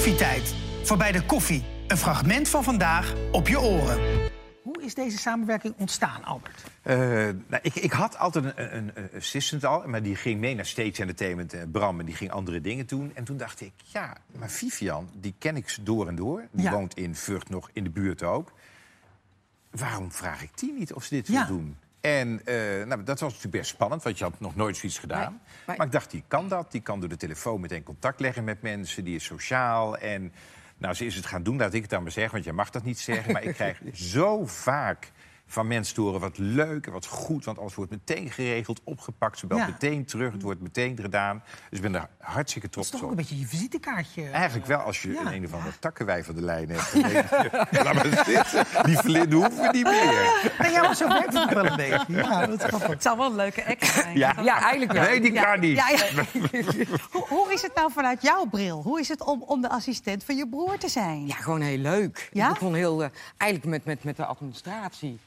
Koffietijd. Voorbij de koffie. Een fragment van vandaag op je oren. Hoe is deze samenwerking ontstaan, Albert? Uh, nou, ik, ik, had altijd een, een, een, assistant al, maar die ging mee naar Stage Entertainment, uh, Bram, en die ging andere dingen doen. En toen dacht ik, ja, maar Vivian, die ken ik door en door. Die Ja. woont in Vught nog, in de buurt ook. Waarom vraag ik die niet of ze dit Ja. wil doen? En eh, nou, dat was natuurlijk best spannend, want je had nog nooit zoiets gedaan. Nee, maar- Maar ik dacht, die kan dat. Die kan door de telefoon meteen contact leggen met mensen. Die is sociaal. En nou, ze is het gaan doen, laat ik het dan maar zeggen. Want jij mag dat niet zeggen. Maar ik krijg zo vaak van mensen te horen wat leuk en wat goed. Want alles wordt meteen geregeld, opgepakt. Ze belt Ja. meteen terug, het wordt meteen gedaan. Dus ik ben er hartstikke Dat is trots toch ook op. een beetje je visitekaartje. Eigenlijk wel, als je Ja. een een of andere takkenwijf van de lijn hebt. Laat maar zitten. Die verlinden hoeven we niet meer. Nee, ja, maar zo werkt het wel een beetje. Ja, dat is grappig. Het zou wel een leuke act zijn. Ja, Ja, eigenlijk wel. Nee, die kan niet. ja, ja. hoe, hoe is het nou vanuit jouw bril? Hoe is het om, om de assistent van je broer te zijn? Ja, gewoon heel leuk. Ja? Ik begon heel, eh, eigenlijk met, met, met de administratie.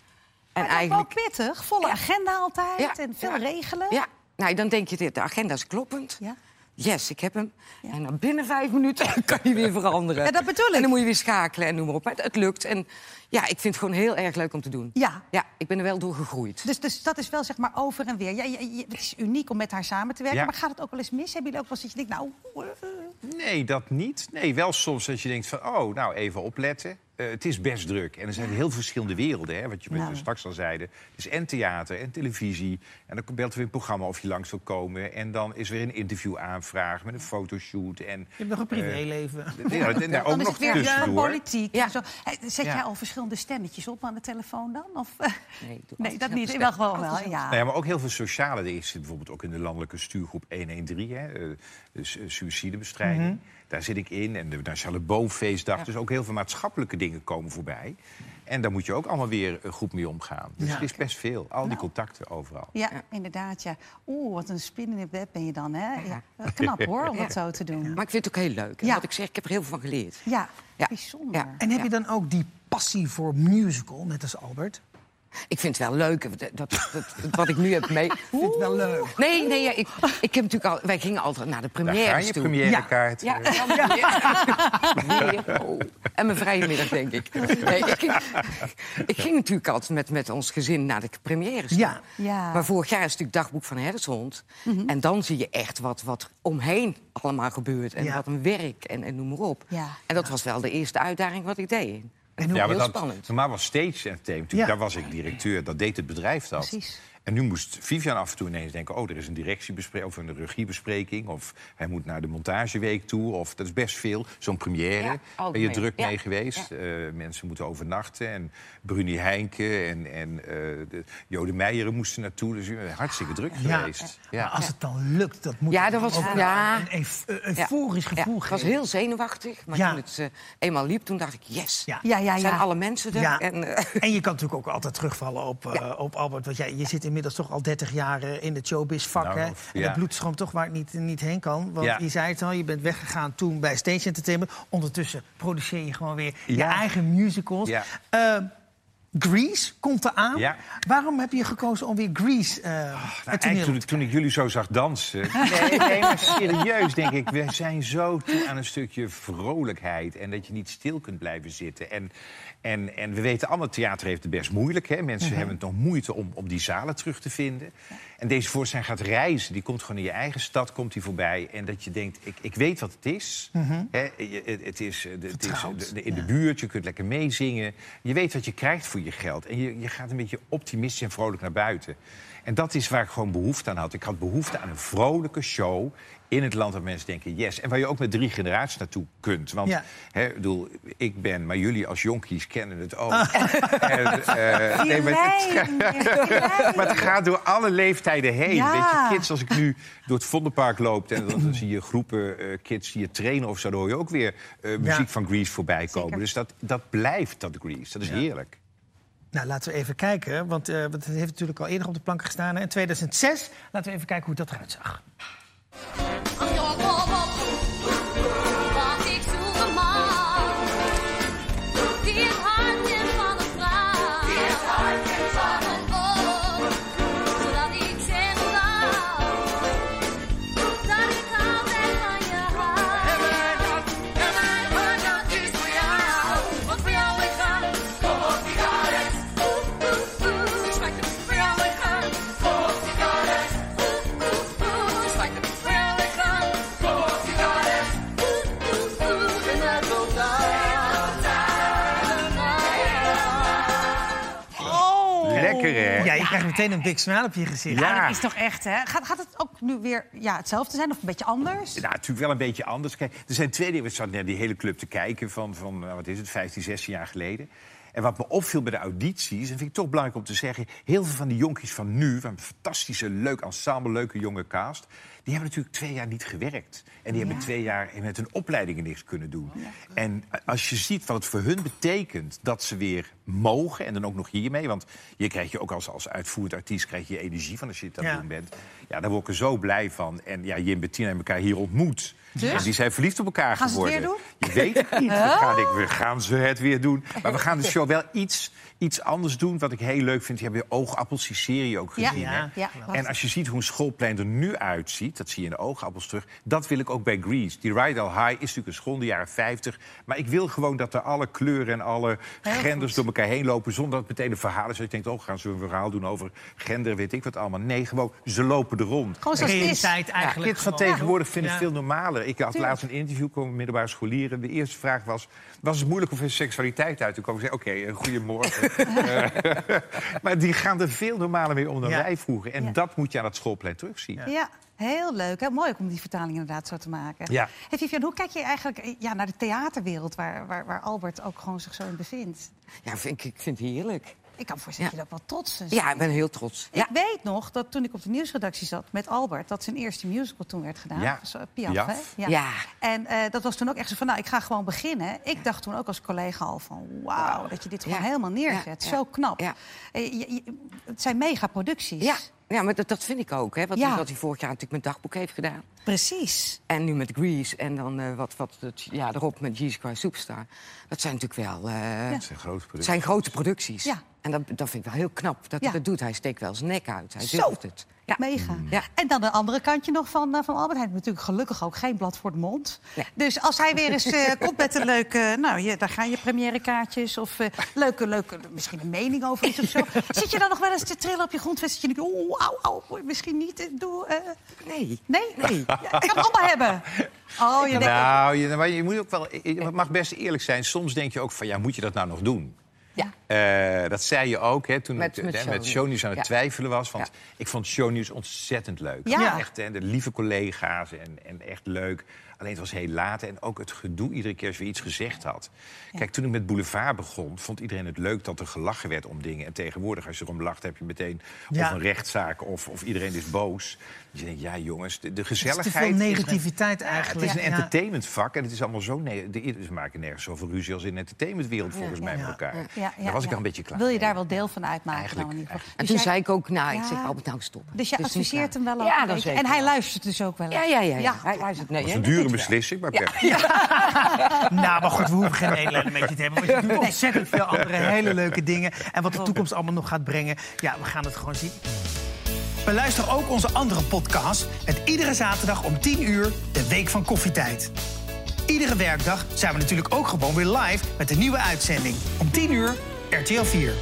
En eigenlijk... wel pittig. Volle agenda altijd Ja, en veel ja. regelen. Ja, nou, dan denk je, de agenda is kloppend. Ja. Yes, ik heb hem. En dan binnen vijf minuten kan je weer veranderen. Ja, dat bedoel ik. En dan moet je weer schakelen en noem maar op. Maar het, het lukt. En ja, ik vind het gewoon heel erg leuk om te doen. Ja. Ja, ik ben er wel door gegroeid. Dus, dus dat is wel zeg maar over en weer. Ja, je- je- het is uniek om met haar samen te werken. Ja. Maar gaat het ook wel eens mis? Hebben jullie ook wel eens dat je denkt, nou... oeh, eh, Nee, dat niet. Nee, wel soms dat je denkt van, oh, nou, even opletten. Eh, het is best druk. En er zijn heel verschillende werelden, hè, wat je Nou. straks al zeiden. Dus en theater en televisie. En dan belt er weer een programma of je langs wil komen. En dan is weer een interviewaanvraag met een fotoshoot. En, Je hebt nog een privéleven. ja, en daar ook dan is nog het weer eh, politiek. Ja. en Zo. Zet Ja. jij al verschillende stemmetjes op aan de telefoon dan? Of, eh, Nee, nee dat niet. Wel gewoon wel, ja. Nou ja, maar ook heel veel sociale. Er is bijvoorbeeld ook in de landelijke stuurgroep 113, hè, eh, dus eh, suïcidebestrijding. Daar zit ik in. En de Nationale Boomfeestdag. Dus ook heel veel maatschappelijke dingen komen voorbij. En daar moet je ook allemaal weer goed mee omgaan. Dus Ja. het is best veel. Al die Nou. contacten overal. Ja, inderdaad, ja. Oeh, wat een spin in het web ben je dan, hè? Ja. Knap hoor, om dat zo te doen. Maar ik vind het ook heel leuk. En Ja. Wat ik zeg, ik heb er heel veel van geleerd. Ja, Ja. bijzonder. Ja. En heb je dan ook die passie voor musical, net als Albert? Ik vind het wel leuk. Dat, dat, dat- wat ik nu heb mee... Ik vind het wel leuk. Nee, nee, ja, ik, ik heb natuurlijk al... Wij gingen altijd naar de Daar ga je toe. premièrekaart. Ja, Eh, ja. Weer. Oh. En mijn vrije middag, denk ik. Nee, ik, ging, ik ging natuurlijk altijd met, met ons gezin naar de premières. toe. Ja. Ja. Maar vorig jaar is natuurlijk dagboek van Herdershond. En dan zie je echt wat, wat omheen allemaal gebeurt. En Ja. wat een werk en, en noem maar op. Ja. En dat was wel de eerste uitdaging wat ik deed. En hoe- Ja, heel maar dat, spannend. normaal was stage entertainment, Ja. daar was ik directeur, dat deed het bedrijf dat. Precies. En nu moest Vivian af en toe ineens denken... oh, er is een directiebespreking of een regiebespreking... of hij moet naar de montageweek toe, of dat is best veel. Zo'n première, Ja, ben je druk Ja. mee geweest. Eh, mensen moeten overnachten en Bruni Heinke en, en eh, de Jode Meijeren moesten naartoe. Dus eh, hartstikke druk Ja. geweest. Maar als het dan lukt, dat moet Ja, je dat was- ja. een euf- een Ja. euforisch Ja, gevoel het was geven. heel zenuwachtig. Maar Ja. toen het eenmaal liep, toen dacht ik, yes. Ja. Ja, ja, Zijn ja. alle mensen er? Ja. En, En je kan natuurlijk ook altijd terugvallen op, op Albert. Want jij, je zit inmiddels toch al 30 jaar in het showbiz-vak. Nou, hè? En ja. het bloed stroomt toch waar het niet, niet heen kan. Want Ja. je zei het al, je bent weggegaan toen bij Stage Entertainment. Ondertussen produceer je gewoon weer je eigen musicals. Ja. Eh, Grease komt eraan. Ja. Waarom heb je gekozen om weer Grease eh Nou, het eigenlijk toneel toen, op ik- te toen ik jullie zo zag dansen. Nee, nee, maar serieus denk ik. We zijn zo toe aan een stukje vrolijkheid. En dat je niet stil kunt blijven zitten. En, en, en we weten allemaal, theater heeft het best moeilijk. Hè? Mensen Mhm. hebben het nog moeite om, om die zalen terug te vinden. En deze voorstelling gaat reizen. Die komt gewoon in je eigen stad komt die voorbij. En dat je denkt, ik, ik weet wat het is. Hè? Je- Het, het is, eh, de- het is eh, de- de- in de buurt, je kunt lekker meezingen. Je weet wat je krijgt voor je geld. En je, je gaat een beetje optimistisch en vrolijk naar buiten. En dat is waar ik gewoon behoefte aan had. Ik had behoefte aan een vrolijke show in het land waar mensen denken yes. En waar je ook met drie generaties naartoe kunt. Want Ja. hè, ik bedoel, ik ben, maar jullie als jonkies kennen het ook. Ah. En, eh, nee, maar, het, maar het gaat door alle leeftijden heen. Ja. Weet je, kids, als ik nu door het Vondelpark loop... en dan, dan zie je groepen eh, kids die je trainen of zo... dan hoor je ook weer eh, muziek Ja. van Grease voorbij komen. Zeker. Dus dat, dat blijft, dat Grease. Dat is heerlijk. Nou, laten we even kijken. Want eh, want het heeft natuurlijk al eerder op de plank gestaan. In 2006. Laten we even kijken hoe dat eruit zag. Lekker, hè? Ja, je krijgt meteen een big smile op je gezicht. Ja, Ja. dat is toch echt, hè? Gaat, gaat het ook nu weer ja, hetzelfde zijn of een beetje anders? Nou, natuurlijk wel een beetje anders. Kijk, er zijn twee dingen. We zaten naar die hele club te kijken van, van nou, wat is het, 15, 16 jaar geleden. En wat me opviel bij de audities, en vind ik toch belangrijk om te zeggen... heel veel van die jonkies van nu, van een fantastische, leuk ensemble, leuke jonge cast... die hebben natuurlijk twee jaar niet gewerkt. En die hebben twee jaar met hun opleidingen niks kunnen doen. En als je ziet wat het voor hun betekent dat ze weer mogen... en dan ook nog hiermee, want hier krijg je ook als, als uitvoerend artiest... krijg je energie van als je het aan het Ja. doen bent. Ja, daar word ik er zo blij van. En ja, Jim en Bettina hebben elkaar hier ontmoet. Dus? En die zijn verliefd op elkaar Gaan ze het geworden. weer Je weet het niet. We gaan, ik, we gaan ze het weer doen. Maar we gaan de show wel iets, iets anders doen. Wat ik heel leuk vind. Je hebt weer Oogappels, die serie ook Ja. gezien. hè? Ja, ja. En als je ziet hoe een schoolplein er nu uitziet... dat zie je in de Oogappels terug. Dat wil ik ook bij Grease. Die Rydell High is natuurlijk een school in de jaren 50. Maar ik wil gewoon dat er alle kleuren en alle genders door elkaar heen lopen... zonder dat het meteen een verhaal is. Dat je denkt, oh, gaan ze een verhaal doen over gender, weet ik wat allemaal. Nee, gewoon, ze lopen er rond. Gewoon zoals het is. Realiteit eigenlijk. Kids van tegenwoordig vinden het Ja. veel normaler. Ik had laatst een interview komen met middelbare scholieren. De eerste vraag was: was het moeilijk om hun seksualiteit uit te komen? Ik zei: Oké, eh, goedemorgen. Eh, maar die gaan er veel normaler mee om dan Ja. wij vroeger. En Ja. dat moet je aan het schoolplein terugzien. Ja, heel leuk. Heel mooi om die vertaling inderdaad zo te maken. Ja. Hey, Vivian, hoe kijk je eigenlijk eh, ja, naar de theaterwereld... Waar, waar, waar Albert ook gewoon zich zo in bevindt? Ja, vind ik, ik vind het heerlijk. Ik kan Ja. dat je dat wel trots is. Ja, ik ben heel trots. Ja. Ik weet nog dat toen ik op de nieuwsredactie zat met Albert... dat zijn eerste musical toen werd gedaan. Ja. Zo, Piaf, Piaf. hè? Ja. En eh, dat was toen ook echt zo van, nou, ik ga gewoon beginnen. Ik dacht toen ook als collega al van, wauw, dat je dit gewoon Ja. helemaal neerzet. Ja, Zo ja. knap. Ja. Eh, je- je- het zijn megaproducties. Ja, ja maar dat, dat vind ik ook. Hè, wat, Ja. wat hij vorig jaar natuurlijk met dagboek heeft gedaan. Precies. En nu met Grease en dan eh, wat, wat het jaar erop met Jesus Christ Superstar. Dat zijn natuurlijk wel eh, Dat zijn grote producties. zijn grote producties. Ja. En dat, dat vind ik wel heel knap dat Ja. hij dat doet. Hij steekt wel zijn nek uit. Hij Zo. durft het. Ja. Mega. Ja. En dan een andere kantje nog van, eh, van Albert. Hij heeft natuurlijk gelukkig ook geen blad voor de mond. Nee. Dus als hij weer eens eh, komt met een leuke... Nou, je, daar gaan je première kaartjes of eh, leuke, leuke... Misschien een mening over iets of zo. Zit je dan nog wel eens te trillen op je grondvest? Dat je denkt, oeh, auw, auw, misschien niet. Doe, eh, Nee. nee? Nee. Ja, ik kan het allemaal hebben. Oh, je denkt... Nou, je, maar je moet ook wel. Je mag best eerlijk zijn. Soms denk je ook van ja, moet je dat nou nog doen? Ja. Eh, dat zei je ook hè, toen Met- ik met met shownieuws. aan het Ja. twijfelen was. Want Ja. ik vond shownieuws ontzettend leuk. Ja. Echt, hè, de lieve collega's en, en echt leuk. Alleen het was heel laat en ook het gedoe iedere keer als we iets gezegd had. Kijk, toen ik met Boulevard begon, vond iedereen het leuk dat er gelachen werd om dingen. En tegenwoordig, als je erom lacht, heb je meteen Ja. of een rechtszaak of, of iedereen is boos. Dus je denkt, ja jongens, de, de Het is gezelligheid... te veel is een- negativiteit het eigenlijk. is een Ja. entertainmentvak en het is allemaal zo... Nee, de, ze maken nergens zoveel ruzie als in de entertainmentwereld volgens mij met elkaar. Ja, ja, Daar was ik al een beetje klaar Wil je daar wel deel van uitmaken Eigenlijk- ieder geval? En Dus toen jij- zei ik ook, nou, ik Ja. zeg Albert, nou stop. Dus je Het adviseert hem wel ook Ja. En hij luistert dus ook wel Ja, ja, ja. ja. Hij luistert. Nee, Dat is hè, een dure dat wel. Beslissing, maar kijk. Nou, maar goed, we hoeven geen medelijden met je te hebben. Want je doet ontzettend veel andere hele leuke dingen. En wat de toekomst allemaal nog gaat brengen, ja, we gaan het gewoon zien. Beluister ook onze andere podcast met iedere zaterdag om 10 uur de Week van Koffietijd. Iedere werkdag zijn we natuurlijk ook gewoon weer live met een nieuwe uitzending. Om 10 uur RTL 4.